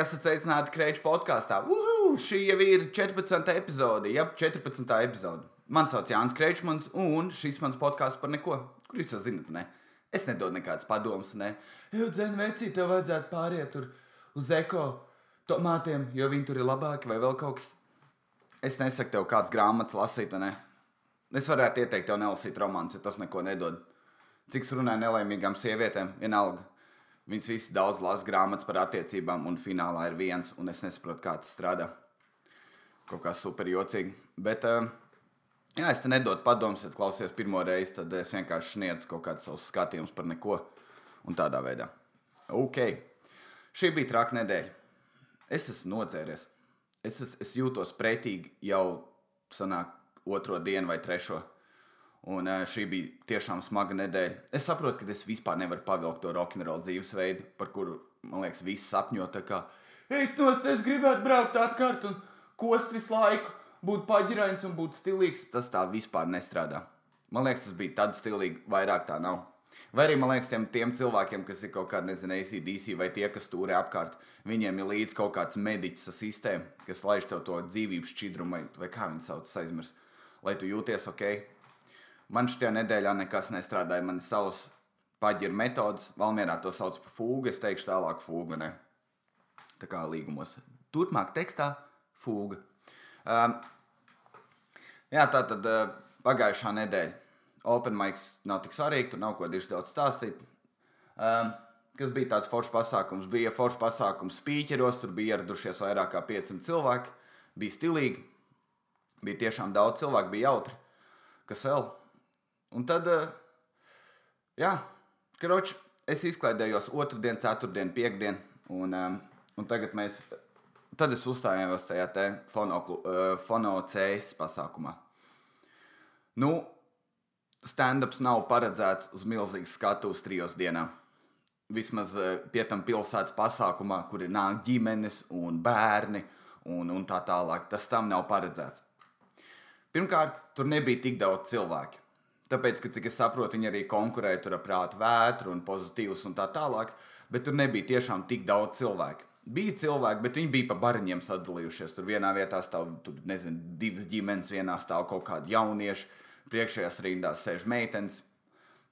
esat sveicināti Kreņķa podkāstā. Šī jau ir 14. epizode. Jā, 14. epizode. Mani sauc Jānis Kreičmans, un šis mans podkāsts par neko. Kur jūs jau zinat, ne? Es nedodu nekādas padomas, ne? Jau dzēn vecī, tev vajadzētu pāriet uz eko tomātiem, jo viņi tur ir labāki vai vēl kaut kas. Es nesaku tev kādas grāmatas lasīt, ne? Es varētu ieteikt tev nelasīt romāns, jo tas neko nedod. Cik es runāju nelaimīgām sievietēm, vienalga. Viņas visas daudz lasa grāmatas par attiecībām, un finālā ir viens, un es nesaprotu, kā tas strādā. Kaut kā super jocīgi. Bet, uh, jā, es te nedodu padomus, ja klausies pirmo reizi, tad es vienkārši sniedzu kaut kādus savus skatījumus par neko, un tādā veidā. Ok, šī bija traka nedēļa. Es esmu nodzēries. Es, es, es jūtos pretīgi jau sanāk otro dienu vai trešo. Un šī bija tiešām smaga nedēļa. Es saprotu, ka es vispār nevaru pavilkt to rokenrola dzīvesveidu, par kuru, man liekas, visi sapņo. Tā kā, ej, tos es gribētu braukt apkārt un kost visu laiku, būt paģirains un būt stilīgs. Tas tā vispār nestrādā. Man liekas, tas bija tad stilīgi, vairāk tā nav. Vai arī man liekas, tiem, tiem cilvēkiem, kas ir kaut kādi, nezinu, ACDC vai tie, kas turē apkārt, viņiem ir līdzi kaut kāds mediķis sistēma, kas laiž tev to dzīvības šķidrumu, vai kā viņi sauc, aizmirst, lai tu jūties ok Man šajā nedēļā nekas nestrādāja. Man ir savs paģiru metodas. Valmjerā to sauc par fūgu. Es teikšu tālāk fūgu. Ne? Tā kā līgumos. Turpmāk tekstā fūga. Um, jā, tā tad uh, pagājušā nedēļa. Open mics nav tik svarīgi, tur nav ko diži daudz stāstīt. Um, kas bija tāds foršs pasākums? Bija foršs pasākums spīķeros, tur bija ieradušies vairāk kā 500 cilvēki. Bija stilīgi, bija tiešām daudz cilvēku, bija jautri. Kas vēl? Un tad, eh, jā, kroči, es izklaidējos otrdien, ceturtdien, piekdien, un, eh, un tagad mēs, tad es uzstājos tajā te fono, eh, pasākumā. Nu, stand-ups nav paredzēts uz milzīgas skatuves trijos dienā. Vismaz pie tam pilsētas pasākumā, kur ir nāk ģimenes un bērni un, un tā tālāk. Tas tam nav paredzēts. Pirmkārt, tur nebija tik daudz cilvēku. Tāpēc, ka, cik es saprotu, viņi arī konkurēja tur ar prātu vētru un pozitīvus un tā tālāk, bet tur nebija tiešām tik daudz cilvēku. Bija cilvēki, bet viņi bija pa bariņiem sadalījušies. Tur vienā vietā stāv, tur, nezinu, divas ģimenes, vienā stāv kaut kādi jaunieši, priekšējās rindās sēž meitenes,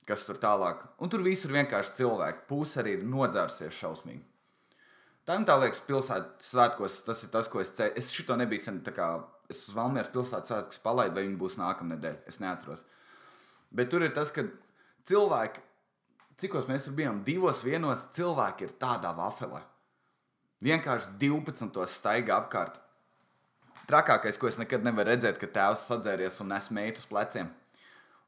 kas tur tālāk. Un tur visur vienkārši cilvēki. Puse arī ir nodzērsies šausmīgi. Tā un tā liekas, pilsētas svētkos tas ir tas, ko es ceru. Es šito nebiju sen, tā kā es uz Valmieras pilsētas svētkus palaidu, vai viņi būs nākamnedēļ. Es neatceros. Bet tur ir tas, ka cilvēki, cikos mēs tur bijām, divos vienos cilvēki ir tādā vafelē. Vienkārši 12. staigā apkārt. Trakākais, ko es nekad nevaru redzēt, ka tēvs sadzēries un nes meitu uz pleciem.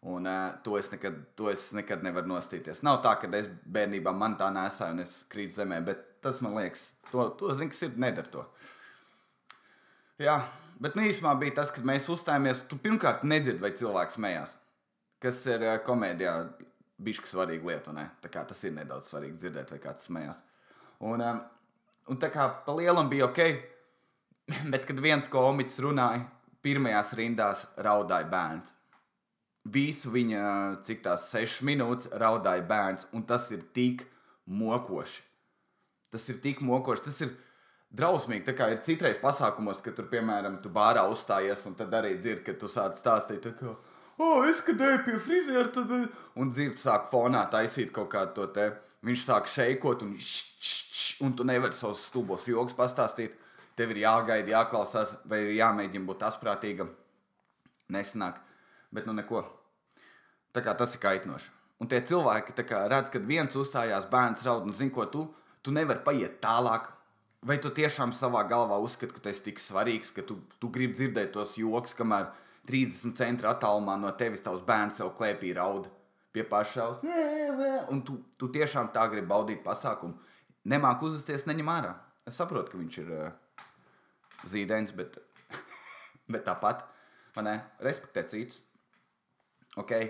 Un uh, to, es nekad, to es nekad nevaru nostīties. Nav tā, ka es bērnībā man tā nesāju un es krītu zemē, bet tas man liekas, to, to zinu, kas ir, nedara to. Jā, bet nu, īsumā bija tas, kad mēs uzstājāmies. Tu pirmkārt nedzirdi, vai cilvēks smējās kas ir uh, komēdijā bišķi svarīga lieta. Tas ir nedaudz svarīgi dzirdēt, vai kāds smējās. Un, um, un tā kā pa lielam bija ok, bet kad viens komiķis runāja, pirmajās rindās raudāja bērns. Visu viņa, cik tās sešas minūtes, raudāja bērns, un tas ir tik mokoši. Tas ir tik mokoši. Tas ir drausmīgi. Tā kā ir citreiz pasākumos, kad tur, piemēram, tu bārā uzstājies, un tad arī dzird, ka tu sāc stāstīt. Kā, oh, es kad eju pie friziera, tad. Eh, un dzird, sāk fonā taisīt kaut kādu to te. Viņš sāk šeikot, un, š, š, š, un tu nevari savus stulbos joks pastāstīt. Tev ir jāgaida, jāklausās, vai ir jāmēģina būt asprātīgam. Nesanāk, bet nu neko. Tā kā tas ir kaitinoši. Un tie cilvēki kā, redz, kad viens uzstājās, bērns raud, un zina, ko tu, tu nevari paiet tālāk. Vai tu tiešām savā galvā uzskati, ka tas ir tik svarīgs, ka tu, tu gribi dzirdēt tos joks, kamēr 30 centra attālumā no tevis tavs bērns jau klēpī raud pie pašaus. Un tu, tu tiešām tā gribi baudīt pasākumu. Nemāk uzvesties, neņem ārā. Es saprotu, ka viņš ir uh, zīdains, bet, bet tāpat man respektē citus. Okay.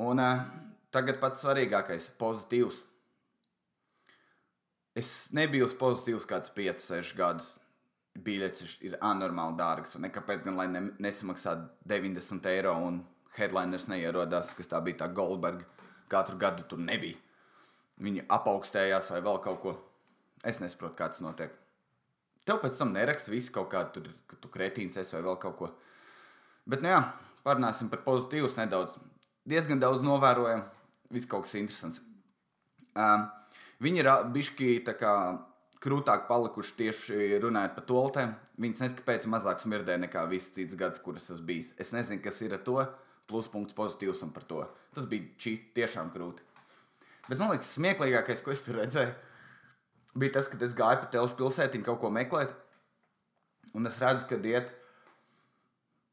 Un uh, tagad pats svarīgākais - pozitīvs. Es nebiju pozitīvs kāds 5, 6 gadus biļetes ir anormāli dārgas. Kāpēc gan lai ne, nesamaksā 90 eiro un headliners neierodās, kas tā bija tā Goldberga. Katru gadu tur nebija. Viņi apaugstējās vai vēl kaut ko. Es nesaprotu, kā tas notiek. Tev pēc tam neraksta visu kaut kādu, tur, ka tu kretīns esi vai vēl kaut ko. Bet, nu jā, parunāsim par pozitīvus nedaudz. Diezgan daudz novērojam, viss kaut kas interesants. Um, viņi ir bišķi tā kā krūtāk palikuši tieši runājot par toltēm. Viņas neskapēc mazāk smirdē nekā viss cits gads, kuras esmu bijis. Es nezinu, kas ir ar to. Pluspunkts pozitīvs un par to. Tas bija šī tiešām grūti. Bet man liekas, smieklīgākais, ko es tur redzēju, bija tas, ka es gāju pa telšu pilsētiņu kaut ko meklēt, un es redzu, ka iet.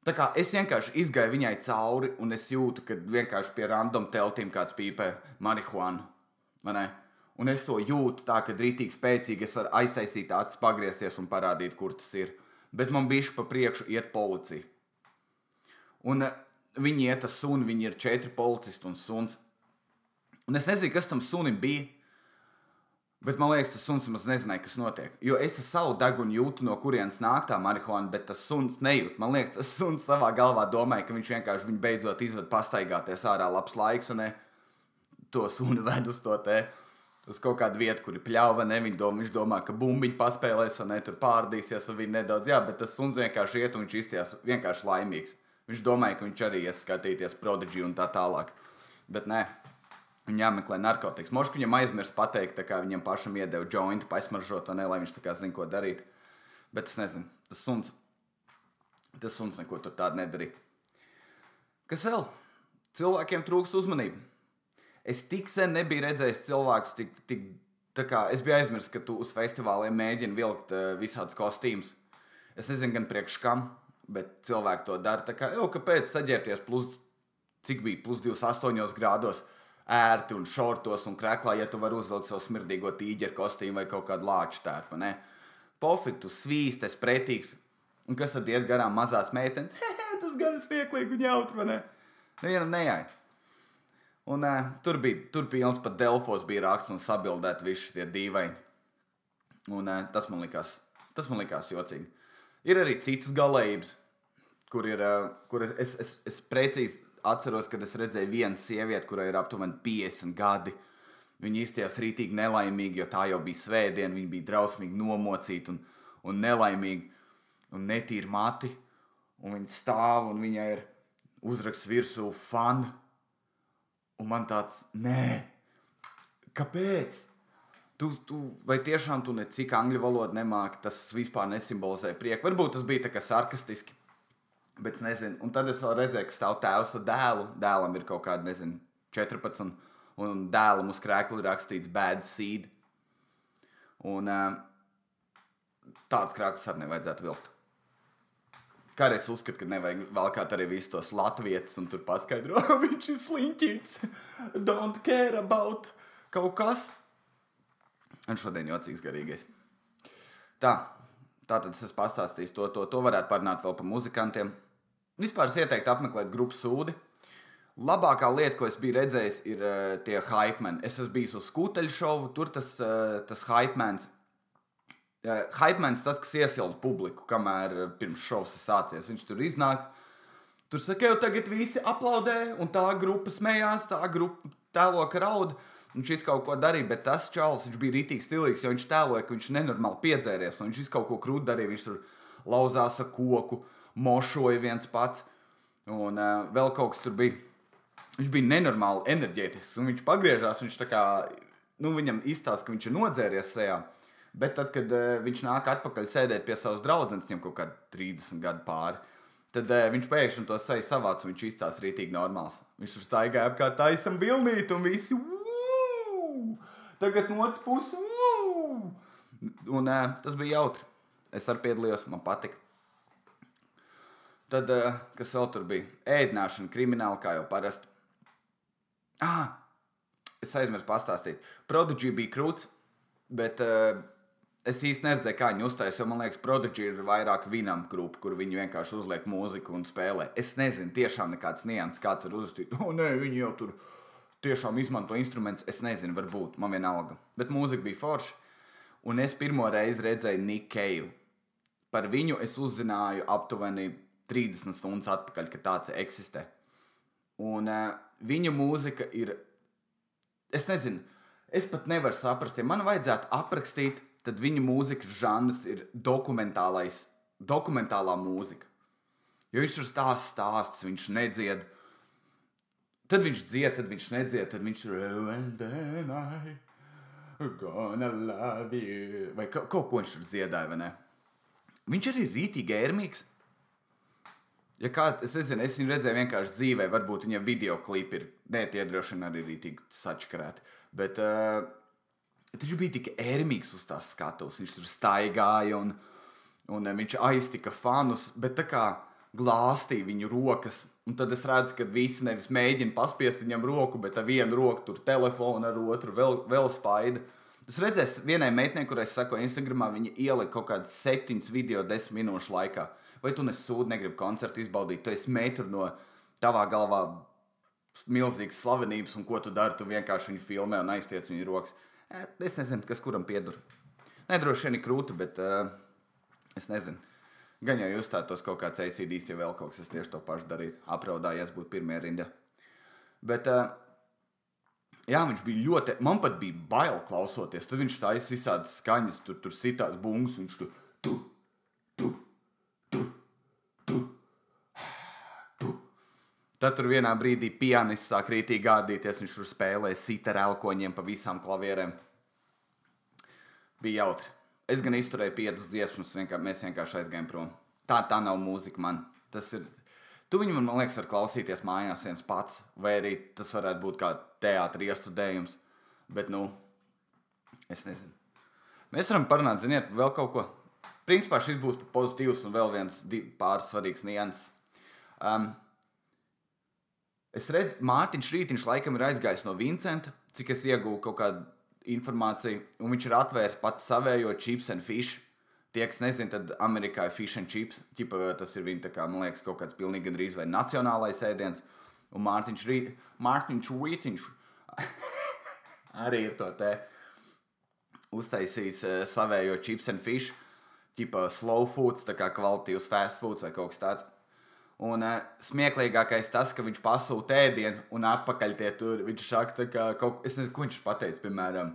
Tā kā es vienkārši izgāju viņai cauri, un es jūtu, ka vienkārši pie random teltīm kāds pīpē marihuānu. Un es to jūtu tā, ka rītīgi spēcīgi es varu aiztaisīt acis, pagriezties un parādīt, kur tas ir. Bet man bija pa priekšu iet policija. Un uh, viņi iet uz sunu, viņi ir četri policisti un suns. Un es nezinu, kas tam sunim bija. Bet man liekas, tas suns maz nezināja, kas notiek. Jo es ar savu degunu jūtu, no kurienes nāk tā marihuāna, bet tas suns nejūt. Man liekas, tas suns savā galvā domāja, ka viņš vienkārši viņu beidzot izved pastaigāties ārā labs laiks un ne, to sunu ved uz to te. Uz kaut kādu vietu, kur ir pļauva, ne viņa domā, viņš domā, ka bumbiņu paspēlēs un ne tur pārdīsies ar viņu nedaudz. Jā, bet tas suns vienkārši iet un viņš izties vienkārši laimīgs. Viņš domāja, ka viņš arī ies skatīties prodiģiju un tā tālāk. Bet nē, Viņam jāmeklē narkotikas. Možda viņam aizmirst pateikt, kā viņam pašam iedeva jointu, pasmaržot, ne, lai viņš tā kā zina, ko darīt. Bet es nezinu, tas suns, tas suns neko tur tādu nedarīja. Kas vēl? Cilvēkiem trūkst uzmanību. Es tik sen nebiju redzējis cilvēkus, tik, tik kā es biju aizmirsis, ka tu uz festivāliem mēģini vilkt uh, visādus kostīmus. Es nezinu, gan priekš kam, bet cilvēki to dara. Tā kā jau kāpēc saģērbties plus, cik bija plus 28 grādos ērti un šortos un krēklā, ja tu vari uzvilkt savu smirdīgo tīģeru kostīmu vai kaut kādu lāču tērpu. Pofik, tu svīstes, pretīgs. Un kas tad iet garām mazās meitenes? Tas gan ir smieklīgi un jautri, vai ne? Nevienam nejai. Un uh, tur bija, tur pilns pat Delfos bija raksts un sabildēt visi šie dīvaini. Un uh, tas man likās, tas man likās jocīgi. Ir arī citas galējības, kur ir, uh, kur es, es, es precīzi atceros, kad es redzēju vienu sievieti, kurai ir aptuveni 50 gadi. Viņa izties rītīgi nelaimīgi, jo tā jau bija svētdiena, viņa bija drausmīgi nomocīta un, un nelaimīga un netīra mati. Un viņa stāv un viņai ir uzraksts virsū fan. Un man tāds, nē, kāpēc? Tu, tu, vai tiešām tu necik angļu valodu nemāki, tas vispār nesimbolizē prieku. Varbūt tas bija tā kā sarkastiski. Bet es nezinu, un tad es vēl redzēju, ka stāv tēvs ar dēlu. Dēlam ir kaut kāda, nezinu, 14, un dēlam uz krēkla ir rakstīts bad seed. Un uh, tāds krēkls arī nevajadzētu vilkt. Kā arī es uzskatu, ka nevajag valkāt arī visus tos latviešu, un tur paskaidro, viņš ir sliņķis. Don't care about kaut kas. Un šodien jocīgs garīgais. Tā, tā tad es esmu pastāstījis to, to, to varētu parunāt vēl par muzikantiem. Vispār es ieteiktu apmeklēt grupu sūdi. Labākā lieta, ko es biju redzējis, ir uh, tie hype mani. Es esmu bijis uz skuteļu šovu, tur tas, uh, tas hype mans. Hype mans tas, kas iesilda publiku, kamēr uh, pirms šovs ir sācies. Viņš tur iznāk. Tur saka, jau tagad visi aplaudē, un tā grupa smējās, tā grupa tēlo, ka raud. Viņš visu kaut ko darīja, bet tas čalis bija rītīgi stilīgs, jo viņš tēloja, ka viņš nenormāli piedzēries, un viņš kaut ko krūti darīja. Viņš tur lauzās ar koku. Mošoja viens pats, un uh, vēl kaut kas tur bija. Viņš bija nenormāli enerģētisks, un viņš pagriežās, viņš tā kā, nu, viņam izstāsta, ka viņš ir nodzēries sejā. Bet tad, kad uh, viņš nāk atpakaļ sēdēt pie savas draudzenes, viņam kaut kādi 30 gadu pāri, tad uh, viņš pēkšņi to seju savāc, un viņš izstāsta rītīgi normāls. Viņš tur staigāja apkārt, taisam vilnīt, un visi, Woo! tagad no otras puses, un uh, tas bija jautri. Es arī piedalījos, man patika. Tad, uh, kas vēl tur bija? Ēdināšana, krimināla, kā jau parasti. Ah, es aizmirsu pastāstīt. Prodigy bija krūts, bet uh, es īsti neredzēju, kā viņi uztaisīja. Man liekas, Prodigy ir vairāk vinam grupa, kur viņi vienkārši uzliek mūziku un spēlē. Es nezinu, tiešām nekāds nianses, kāds ir uzrakstījis. O, nē, viņi jau tur tiešām izmanto instrumentus. Es nezinu, varbūt man vienalga. Bet mūzika bija forša. Un es pirmo reizi redzēju Niku Keju. Par viņu es uzzināju aptuveni 30 stundas atpakaļ, ka tāds eksistē. Un uh, viņa mūzika ir. Es nezinu, es pat nevaru saprast, ja man vajadzētu aprakstīt tad viņa mūzikas žanrs ir dokumentālais, dokumentālā mūzika. Jo viņš tur stāsta stāstus, viņš nedzied. Tad viņš dzied, tad viņš nedzied, tad viņš you. Vai kaut, kaut ko viņš tur dziedāja, vai ne? Viņš arī ir rītīgi ērmīgs. Ja kā, es nezinu, es viņu redzēju vienkārši dzīvē, varbūt viņam video klipi ir. Nē, tie droši vien arī rītīgi sačkarēti. Bet uh, viņš bija tik ērmīgs uz tās skatuves. Viņš tur staigāja un, un viņš aiztika fanus. Bet tā kā glāstīja viņu rokas. Un tad es redzu, ka visi nevis mēģina paspiest viņam roku, bet ar vienu roku tur telefonu, ar otru vēl, vēl spaida. Es redzēju, vienai meitenei, kurai es saku, Instagramā, viņa ielika kaut kādas septiņas video desmit minūšu laikā. Vai tu nesūdi, negribi koncertu izbaudīt? Tu esi metru no tavā galvā milzīgas slavenības, un ko tu dari? Tu vienkārši viņu filmē un aiztiec viņu rokas. Es nezinu, kas kuram piedur. Nedroši vien ir krūti, bet uh, es nezinu. Gan jau uzstātos kaut kāds ACDs, ja vēl kaut kas, tieši to pašu darītu. Apraudājies būt pirmie rinda. Bet, uh, jā, viņš bija ļoti, man pat bija bail klausoties. Tad viņš taisīja visādas skaņas, tur, tur sitās bungas, viņš tur, tu, tu, tu, tu, tu. Tad tur vienā brīdī pianists sāk rītīgi gārdīties, viņš tur spēlēja sita ar elkoņiem pa visām klavierēm. Bija jautri. Es gan izturēju piecas dziesmas, vienkār, mēs vienkārši aizgājām prom. Tā, tā nav mūzika man. Tas ir. Tu viņu, man liekas, var klausīties mājās viens pats, vai arī tas varētu būt kā teātris iestudējums. Bet, nu, es nezinu. Mēs varam parunāt, ziniet, vēl kaut ko. Principā šis būs pozitīvs un vēl viens pāris svarīgs nianses. Um, es redzu, Mārtiņš Rītiņš laikam ir aizgājis no Vincenta, cik es iegūstu kaut kādu informāciju, un viņš ir atvērs pats savējo chips and fish. Tie, kas nezina, tad Amerikā ir fish and chips. Ķipa, tas ir viņa, kā, man liekas, kaut kāds pilnīgi gandrīz vai nacionālais ēdiens. Un Mārtiņš, Rī, Mārtiņš Rītiņš arī ir to te uztaisījis uh, savējo chips and fish. Ķipa slow foods, tā kā kvalitīvs fast foods vai kaut kas tāds. Un uh, smieklīgākais tas, ka viņš pasūta ēdienu un atpakaļ tie tur. Viņš saka, ka kaut kas, ko viņš pateica, piemēram,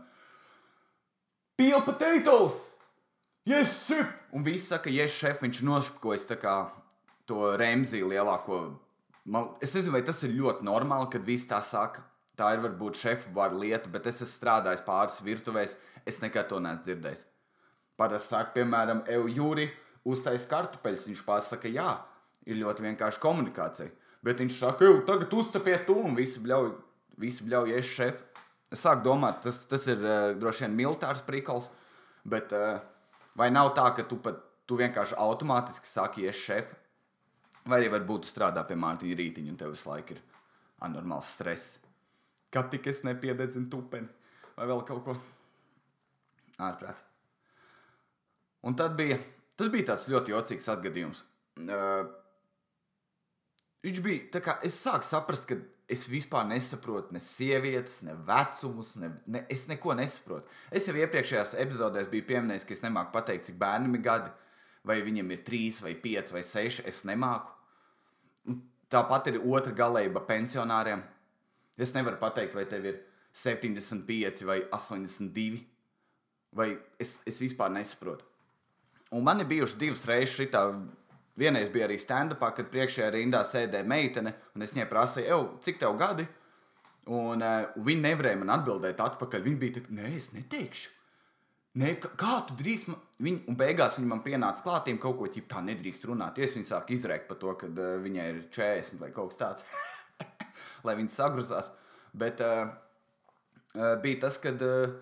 peel potatoes! Yes, chef! Un viss saka, yes, chef, viņš nošpikojas tā kā to remziju lielāko. Man, es nezinu, vai tas ir ļoti normāli, kad visi tā saka. Tā ir varbūt šefa vārda lieta, bet es esmu strādājis pāris virtuvēs, es nekad to neesmu dzirdējis. Parasti saka, piemēram, Eju Jūri uztais kartupeļus, viņš pasaka, jā ir ļoti vienkārši komunikācija. Bet viņš saka, ka tagad uzcepiet to un visi bļauj, visi bļauj ies šefu. Es sāku domāt, tas, tas ir uh, droši vien militārs prikals, bet uh, vai nav tā, ka tu, pat, tu vienkārši automātiski saki ies šefu? Vai arī varbūt strādā pie Mārtiņa rītiņa un tev visu laiku ir anormāls stress. Kad tik es nepiededzinu tupeni vai vēl kaut ko ārprāt. Un tad bija, tas bija tāds ļoti jocīgs atgadījums. Uh, Viņš bija tā kā es sāku saprast, ka es vispār nesaprotu ne sievietes, ne vecumus, ne, ne, es neko nesaprotu. Es jau iepriekšējās epizodēs biju pieminējis, ka es nemāku pateikt, cik bērnam ir gadi, vai viņam ir trīs, vai pieci, vai seši. Es nemāku. Tāpat ir otra galība pensionāriem. Es nevaru pateikt, vai tev ir 75 vai 82, vai es, es vispār nesaprotu. Un man ir bijušas divas reizes šī Vienreiz bija arī stand-upā, kad priekšējā rindā sēdēja meitene, un es viņai prasīju, cik tev gadi? Un uh, viņa nevarēja man atbildēt atpakaļ. Viņa bija tāda, nē, es neteikšu. Nē, kā tu drīkst? Man... Viņa, un beigās viņa man pienāca klātiem kaut ko tādu, tā nedrīkst runāt. Es viņai sāku izrēkt par to, ka uh, viņai ir 40 vai kaut kas tāds, lai viņa sagruzās. Bet uh, uh, bija tas, ka, uh,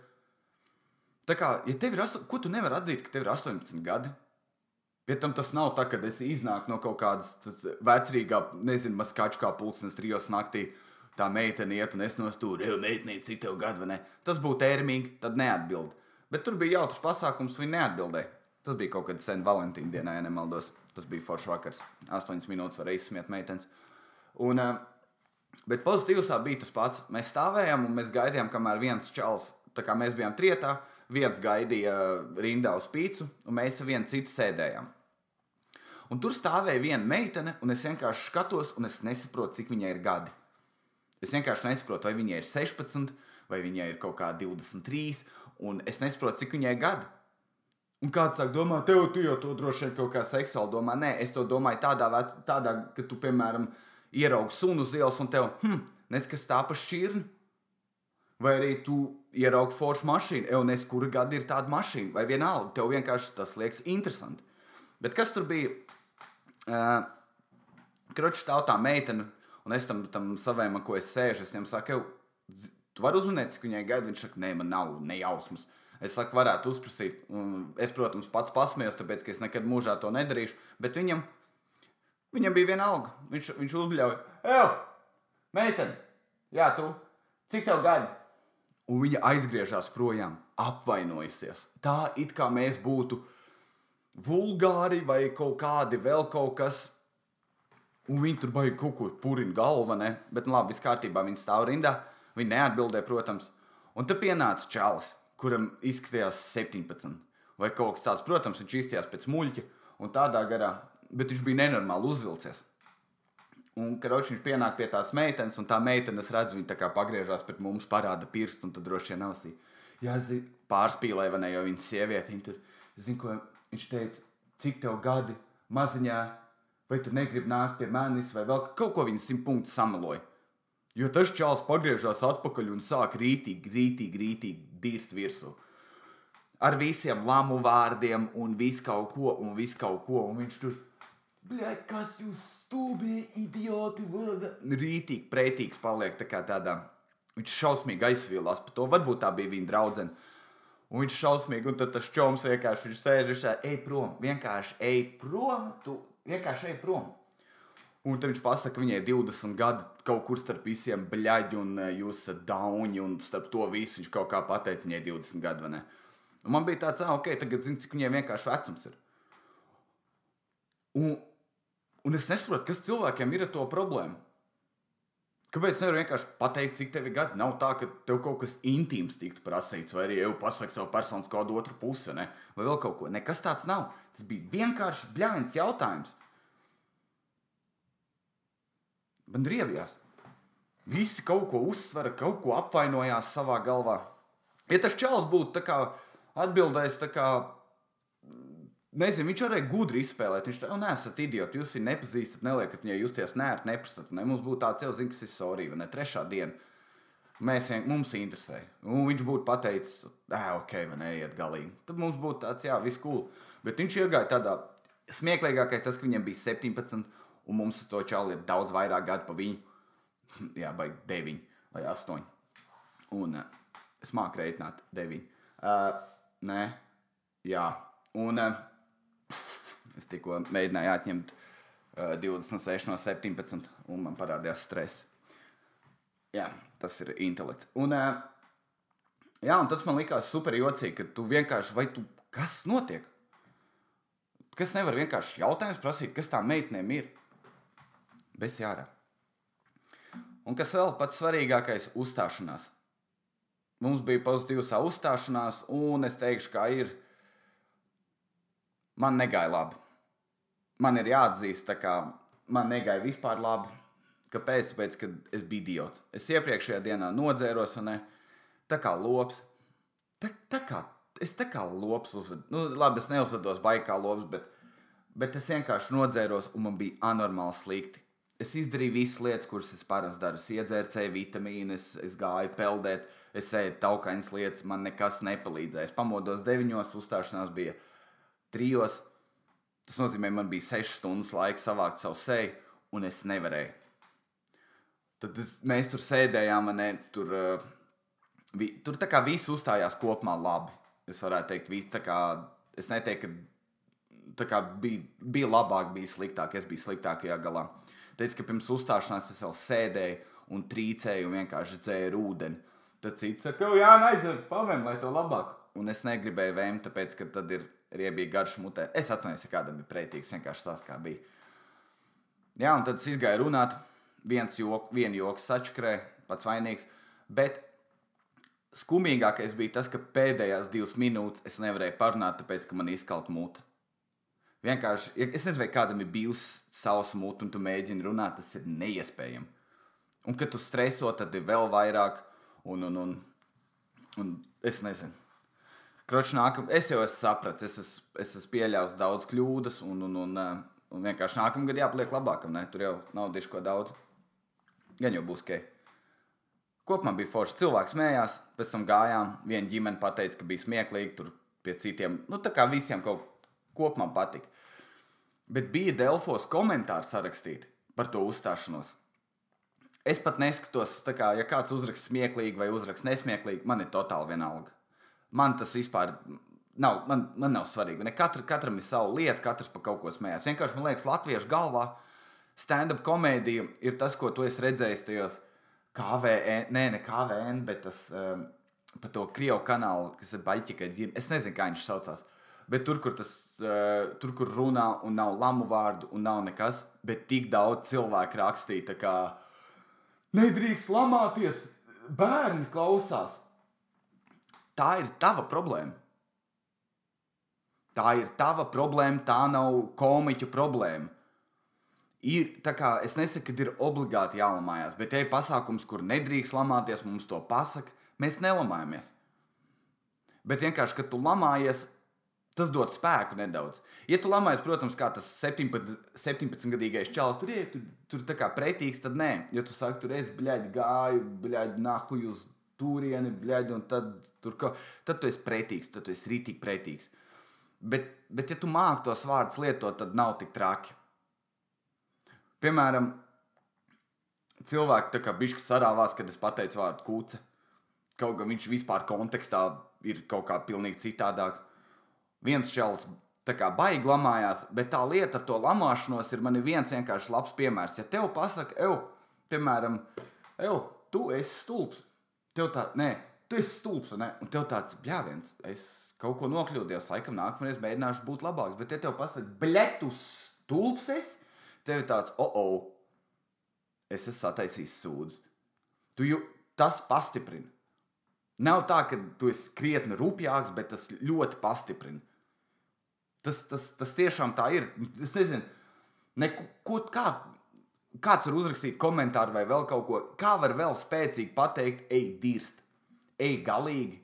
kā, ja tev ir 8, ko tu nevari atzīt, ka tev ir 18 gadi? Pie tam tas nav tā, ka es iznāku no kaut kādas vecrīgā, nezinu, maskaču kā pulksnes trijos naktī. Tā meitene iet un es nostūru, jau meitene, cik tev gadu, vai ne? Tas būtu ērmīgi, tad neatbild. Bet tur bija jautrs pasākums, viņa neatbildēja. Tas bija kaut kad sen Valentīna dienā, ja nemaldos. Tas bija foršs vakars. 8 minūtes varēja izsmiet meitenes. Un, bet pozitīvs bija tas pats. Mēs stāvējām un mēs gaidījām, kamēr viens čels, tā kā mēs bijām trietā, viens gaidīja rindā uz pīci, un mēs ar vienu citu sēdējām. Un tur stāvēja viena meitene, un es vienkārši skatos, un es nesaprotu, cik viņai ir gadi. Es vienkārši nesaprotu, vai viņai ir 16, vai viņai ir kaut kā 23, un es nesaprotu, cik viņai ir gadi. Un kāds sāk domāt, tev tu jau to droši vien kaut kā seksuāli domā. Nē, es to domāju tādā, tādā ka tu, piemēram, ieraugi sunu uz ielas un tev, hm, neskas tā pa šķirni. Vai arī tu ieraugi foršu mašīnu, jau nes, kura gada ir tāda mašīna, vai vienalga, tev vienkārši tas liekas interesanti. Bet kas tur bija? Uh, Kroķis stāv tā meitene, un es tam, tam savam, ko es sēžu, es viņam saku, "Ew, zi- tu vari uzmanīt, cik viņai gaida. Viņš saka, nē, man nav nejausmas. Es saku, varētu uzprasīt. Un es, protams, pats pasmējos, tāpēc, ka es nekad mūžā to nedarīšu. Bet viņam, viņam bija viena alga. Viņš, viņš uzbļauja, ej, meitene, jā, tu, cik tev gadi? Un viņa aizgriežas projām, apvainojusies. Tā it kā mēs būtu vulgāri vai kaut kādi vēl kaut kas. Un viņi tur baigi kaut ko purina galva, ne? Bet, nu, labi, viss kārtībā. Viņi stāv rindā. Viņi neatbildēja, protams. Un tad pienāca čalis, kuram izskatījās 17. Vai kaut kas tāds, protams, viņš izskatījās pēc muļķa un tādā garā. Bet viņš bija nenormāli uzvilcies. Un, kad viņš pienāk pie tās meitenes, un tā meitene, es redzu, viņa tā kā pagriežās pret mums, parāda pirkstu, un tad droši vien ausī. Jā, zinu, pārspīlēja, vai ne, jo viņa sieviete, viņa tur, zinu, ko viņš teica, cik tev gadi maziņā, vai tu negribi nākt pie manis, vai vēl kaut ko viņa simt punktu samaloja. Jo tas čāls pagriežās atpakaļ un sāk rītīgi, rītīgi, rītīgi dirst virsū. Ar visiem lamu vārdiem un visu kaut ko, un visu kaut ko, un viņš tur, blē, kas jūs stūbi, idioti, vada. Rītīgi, pretīgs paliek tā kā tādā. Viņš šausmīgi aizsvīlās par to, varbūt tā bija viņa draudzene. Un viņš šausmīgi, un tad tas čoms vienkārši viņš sēž, viņš sēž, ej prom, vienkārši ej prom, tu vienkārši ej prom. Un tad viņš pasaka, ka viņai ir 20 gadi kaut kur starp visiem bļaģi, un eh, jūs esat dauni, un starp to visu viņš kaut kā pateica, viņai ir 20 gadi, vai ne? Un man bija tāds, ah, ok, tagad zinu, cik viņai vienkārši vecums ir. Un, un es nesaprotu, kas cilvēkiem ir ar to problēmu. Kāpēc nevar vienkārši pateikt, cik tev ir gadi? Nav tā, ka tev kaut kas intīms tiktu prasīts, vai arī jau pasakot savu personas kādu otru pusi, ne? vai vēl kaut ko. Nekas tāds nav. Tas bija vienkārši bļāvis jautājums. Man riebjās. Visi kaut ko uzsver, kaut ko apvainojās savā galvā. Ja tas čels būtu atbildējis, tā kā, nezinu, viņš varēja gudri izspēlēt. Viņš teica, nesat idioti, jūs viņu nepazīstat, neliekat viņai justies nērti, neprasat. Ne? Mums būtu tāds jau zina, kas ir sorry, vai ne? Trešā diena. Mēs, vien- mums interesē. Un viņš būtu pateicis, ah, ok, vai ne, iet galīgi. Tad mums būtu tāds, jā, viss cool. Bet viņš iegāja tādā smieklīgākais, tas, ka viņam bija 17, un mums to čāli ir daudz vairāk gadu pa viņu. Jā, vai 9 vai 8. Un uh, es māku reiķināt 9. Uh, nē, jā. Un uh, es tikko mēģināju atņemt uh, 26 no 17, un man parādījās stress. Jā, tas ir intelekts. Un, uh, jā, un tas man likās super jocīgi, ka tu vienkārši, vai tu, kas notiek? Kas nevar vienkārši jautājums prasīt, kas tā meitenēm ir? Bez jārā. Un kas vēl pats svarīgākais - uzstāšanās. Mums bija pozitīva savu uzstāšanās, un es teikšu, kā ir. Man negāja labi. Man ir jāatzīst, kā man negāja vispār labi. Kāpēc? Tāpēc, ka es biju idiots. Es iepriekšējā dienā nodzēros, un ne, tā kā lops. Tā, tā kā, es tā kā lops uzvedu. Nu, labi, es neuzvedos baigi kā lops, bet, bet es vienkārši nodzēros, un man bija anormāli slikti. Es izdarīju visas lietas, kuras es parasti daru. Es iedzēru C vitamīnu, es, es gāju peldēt, es ēdu taukainas lietas, man nekas nepalīdzēja. Es pamodos deviņos, uzstāšanās bija trijos. Tas nozīmē, man bija sešas stundas laika savākt savu seju, un es nevarēju. Tad es, mēs tur sēdējām, ne, tur, uh, vi, tur tā kā viss uzstājās kopumā labi. Es varētu teikt, viss tā kā, es neteiktu, ka tā kā bija, bija labāk, bija sliktāk, es biju sliktākajā galā. Teicu, ka pirms uzstāšanās es vēl sēdēju un trīcēju un vienkārši dzēru ūdeni. Tad cits saka, ka jā, aiziet, pavēm, lai to labāk. Un es negribēju vēmt, tāpēc, ka tad ir riebīgi garš mutē. Es atvainojos, ja kādam bija prētīgs, vienkārši tas kā bija. Jā, un tad es izgāju runāt. Viens joks, viena joks sačakrē, pats vainīgs. Bet skumīgākais bija tas, ka pēdējās divas minūtes es nevarēju parunāt, tāpēc, ka man izkalta mute. Vienkārši, es nezinu, vai kādam ir bijusi savs mute, un tu mēģini runāt, tas ir neiespējami. Un, kad tu streso, tad ir vēl vairāk, un, un, un, un es nezinu. Kroči, nākam, es jau esmu sapratis, es esmu, es esmu pieļāvis daudz kļūdas, un, un, un, eh, un vienkārši nākamā gada jāpaliek labākam. Ne? Tur jau nav diško daudz. Gan jau būs ok. Kopumā bija forši. Cilvēks smējās, pēc tam gājām. Viena ģimene pateica, ka bija smieklīgi, tur pie citiem. Nu, tā kā visiem kaut kopumā patika. Bet bija Delfos komentāri sarakstīti par to uzstāšanos. Es pat neskatos, kā, ja kāds uzraksta smieklīgi vai uzraksta nesmieklīgi, man ir totāli vienalga. Man tas vispār nav, man, man nav svarīgi. Ne katra, katram ir sava lieta, katrs par kaut ko smējās. Vienkārši man liekas, latviešu galvā stand-up komēdija ir tas, ko tu esi redzējis tajos KVN, nē, ne KVN, bet tas um, par to Krievu kanālu, kas ir Baļķikai dzīve. Es nezinu, kā viņš saucās. Bet tur, kur tas, uh, tur, kur runā un nav lamu vārdu un nav nekas, bet tik daudz cilvēku rakstīja, kā nedrīkst lamāties, bērni klausās. Tā ir tava problēma. Tā ir tava problēma, tā nav komiķu problēma. Ir, kā, es nesaku, ka ir obligāti jālamājās, bet, ja ir pasākums, kur nedrīkst lamāties, mums to pasaka, mēs nelamājamies. Bet vienkārši, kad tu lamājies, tas dod spēku nedaudz. Ja tu lamājies, protams, kā tas 17, 17-gadīgais čalis, tur ir tur, tur tā kā pretīgs, tad nē. Ja tu saki, tur es bļaigi gāju, bļaigi nahuju uz turieni, bļaigi, un tad, tur, ko, tad tu esi pretīgs, tad tu esi rītīgi pretīgs. Bet, bet, ja tu māki tos vārdus lietot, tad nav tik traki. Piemēram, cilvēki tā kā bišķi sarāvās, kad es pateicu vārdu kūce. Kaut gan viņš vispār kontekstā ir kaut kā pilnīgi citādāk. Viens čels tā kā baigi lamājās, bet tā lieta ar to lamāšanos ir man viens vienkārši labs piemērs. Ja tev pasaka, ev, piemēram, ev, tu esi stulbs, tev tā, nē, tu esi stulbs, ne? un tev tāds, jā, viens, es kaut ko nokļūdījos, laikam nākamreiz mēģināšu būt labāks, bet ja tev pasaka, bletus stulbs esi, tev ir tāds, oh, oh, es esmu sataisījis sūdzes. Tu jau tas pastiprina. Nav tā, ka tu esi krietni rupjāks, bet tas ļoti pastiprina. Tas, tas, tas tiešām tā ir. Es nezinu, neko, kā, kāds var uzrakstīt komentāru vai vēl kaut ko. Kā var vēl spēcīgi pateikt, ej, dirst, ej, galīgi,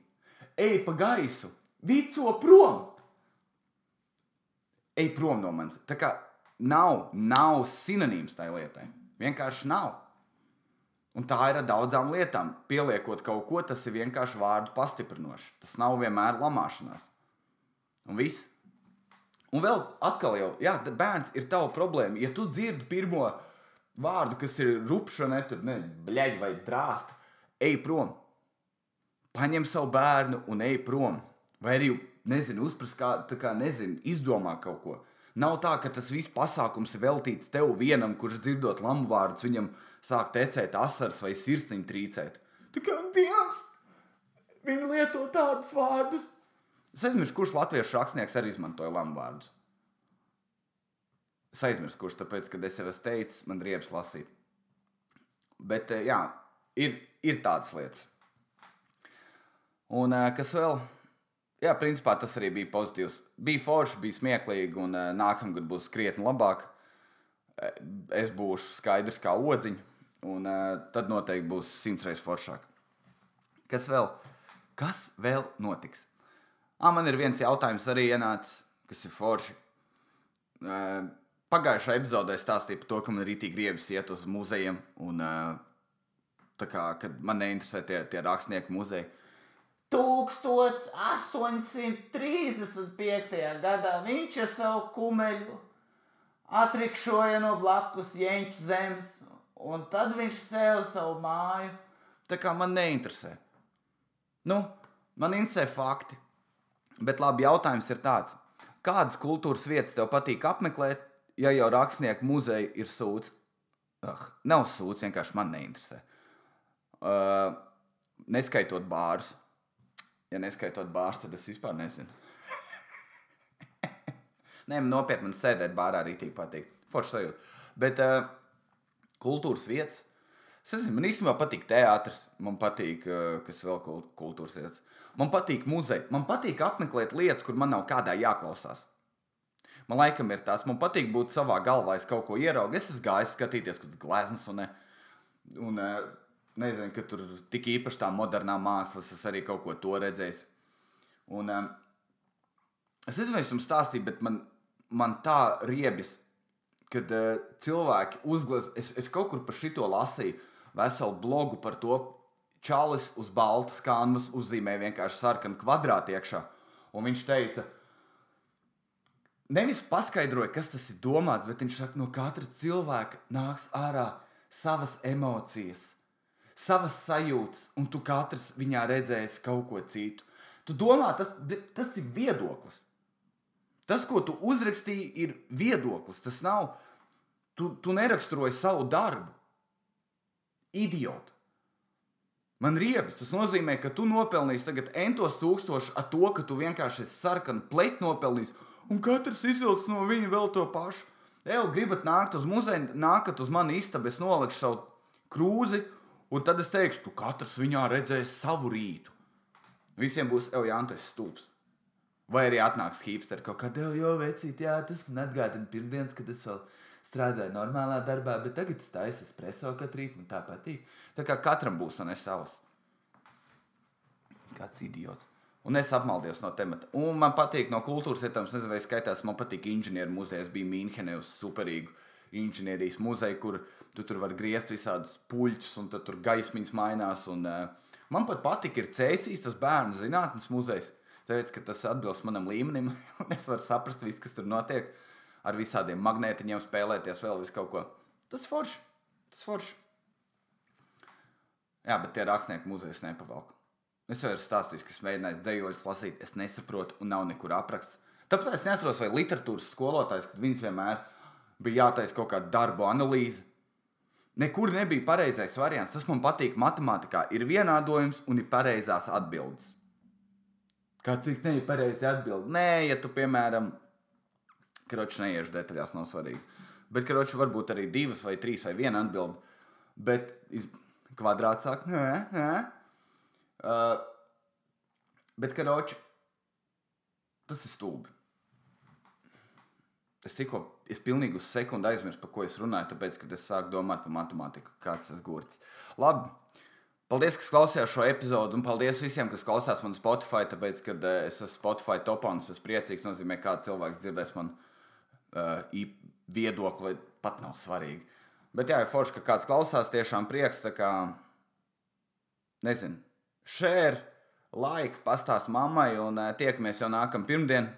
ej pa gaisu, vico prom! Ej prom no manis. Tā kā nav, nav sinonīms tai lietai. Vienkārši nav. Un tā ir ar daudzām lietām. Pieliekot kaut ko, tas ir vienkārši vārdu pastiprinoši. Tas nav vienmēr lamāšanās. Un viss. Un vēl atkal, jau, jā, bērns ir tava problēma. Ja tu dzirdi pirmo vārdu, kas ir rupša, ne tur, ne, bļaigi vai drāsta, ej prom. Paņem savu bērnu un ej prom. Vai arī, nezinu, uzprast kā, kā, nezinu, izdomā kaut ko. Nav tā, ka tas viss pasākums ir veltīts tev vienam, kurš dzirdot lamu vārdus, viņam sāk tecēt asaras vai sirsniņu trīcēt. Tā kā Dievs, viņi lieto tādus vārdus. Es aizmirsu, kurš latviešu rakstnieks arī izmantoja lamu vārdus. Es aizmirsu, kurš tāpēc, kad es jau esmu teicis, man riebs lasīt. Bet, eh, jā, ir, ir tādas lietas. Un eh, kas vēl? Jā, principā tas arī bija pozitīvs. Bija forši, bija smieklīgi, un uh, nākamgad būs krietni labāk. Es būšu skaidrs kā odziņš, un tad noteikti būs simts reizes foršāk. Kas vēl? Kas vēl notiks? À, man ir viens jautājums arī ienācis, kas ir forši. Pagājušā epizodē stāstīja par to, ka man rītīgi griebas iet uz muzejiem, un kā, kad man neinteresē tie, tie rakstnieku muzeji 1835. gadā viņš ar savu kumeļu atrikšoja no blakus Jēņķa zemes, un tad viņš cēla savu māju. Tā kā man neinteresē. Nu, man interesē fakti. Bet labi, jautājums ir tāds, kādas kultūras vietas tev patīk apmeklēt, ja jau rakstnieku muzeja ir sūds? Ah, nav sūds, vienkārši man neinteresē. Uh, neskaitot bārus. Ja neskaitot bārs, tad es vispār nezinu. Nē, nopietni man sēdēt bārā arī tik patīk. Forši sajūta. Bet uh, kultūras vietas. Es nezinu, man īstenībā patīk teātris, man patīk, uh, kas vēl kultūras vietas. Man patīk muzeja. Man patīk apmeklēt lietas, kur man nav kādā jāklausās. Man laikam ir tas, man patīk būt savā galvā, es kaut ko ieraugu. Es esmu gājis skatīties, kādas gleznas un, un nezinu, ka tur tik īpaši tā modernā māksla, es arī kaut ko to redzēju. Un, um, es nezinu, vai es jums stāstīju, bet man, man tā riebjas, kad cilvēki uzglezno. Es, es kaut kur par šito lasīju veselu blogu par to. Čalis uz baltas kanvas uzzīmēja vienkārši sarkanu kvadrātu iekšā. Un viņš teica, nevis paskaidroja, kas tas ir domāts, bet viņš saka, no katra cilvēka nāks ārā savas emocijas, savas sajūtas, un tu katrs viņā redzēsi kaut ko citu. Tu domā, tas, tas ir viedoklis. Tas, ko tu uzrakstīji, ir viedoklis. Tas nav. Tu, tu neraksturoji savu darbu. Idioti. Man riebas, tas nozīmē, ka tu nopelnīsi tagad entos tūkstošus ar to, ka tu vienkārši sarkanu pleķu nopelnījis, un katrs izvilks no viņa vēl to pašu. Eju, gribat nākt uz muzeju, nākat uz mani istabu, es nolikšu savu krūzi, un tad es teikšu, tu katrs viņā redzēs savu rītu. Visiem būs, ej, jā, tas stūps. Vai arī atnāks hipsteri kaut kādā, jo vecīt, jā, tas man atgādina pirmdienas, kad es vēl strādāju normālā darbā, bet tagad es taisu espreso katru rītu, un tā patīk. Tā kā katram būs un es savs. Kāds idiots. Un es apmaldījos no temata. Un man patīk no kultūras vietām, nezinu, vai skaitās, man patīk inženieru muzejs. Bija Mīnhenē uz superīgu inženierijas muzeju, kur tu tur vari griezt visādus puļķus, un tur gaismiņas mainās. Un, uh, man pat patīk, ir Cēsīs, tas bērnu zinātnes muzejs. Tāpēc, ka tas atbilst manam līmenim, un es varu saprast visu, kas tur notiek. Ar visādiem magnētiņiem spēlēties, vēl visu kaut ko. Tas forši. Tas forši. Jā, bet tie rakstnieku muzejas nepavalk. Es jau esmu stāstījis, ka es mēģināju dzējoļus lasīt, es nesaprotu, un nav nekur apraksts. Tāpēc es neatceros, vai literatūras skolotājs, kad viņas vienmēr bija jātaisa kaut kāda darbu analīze. Nekur nebija pareizais variants. Tas man patīk matemātikā. Ir vienādojums un ir pareizās atbildes. Kāds cik ne ir pareizi atbild? Nē, ja tu, piemēram, karoči neiešu detaļās, nav svarīgi. Bet karoči varbūt arī divas vai trīs vai viena atbild. Bet kvadrāts sāk, nē, nē. Uh, bet, karoči, tas ir stulbi. Es tikko, es pilnīgi uz sekundi aizmirsu, par ko es runāju, tāpēc, kad es sāku domāt par matemātiku, kāds tas gurts. Labi, paldies, ka klausījās šo epizodu, un paldies visiem, kas klausās man Spotify, tāpēc, kad uh, es esmu Spotify topā un es esmu priecīgs, nozīmē, kā cilvēks dzirdēs man uh, viedokli, vai pat nav svarīgi. Bet jā, ir forši, ka kāds klausās, tiešām prieks, tā kā, nezinu, share, like, pastāst mammai, un uh, tiekamies jau nākamā pirmdiena,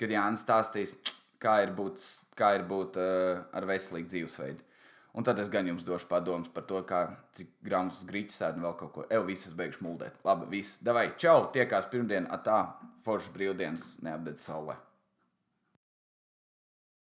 kad Jānis stāstīs kā ir būt, kā ir būt uh, ar veselīgu dzīvesveidu. Un tad es gan jums došu padomus par to, kā, cik gramus grīķis sēž un vēl kaut ko. Evo, visas beigšu muldēt. Labi, viss. Davai, čau! Tiekās pirmdien, atā, foršas brīvdienas, neapdedz saulē.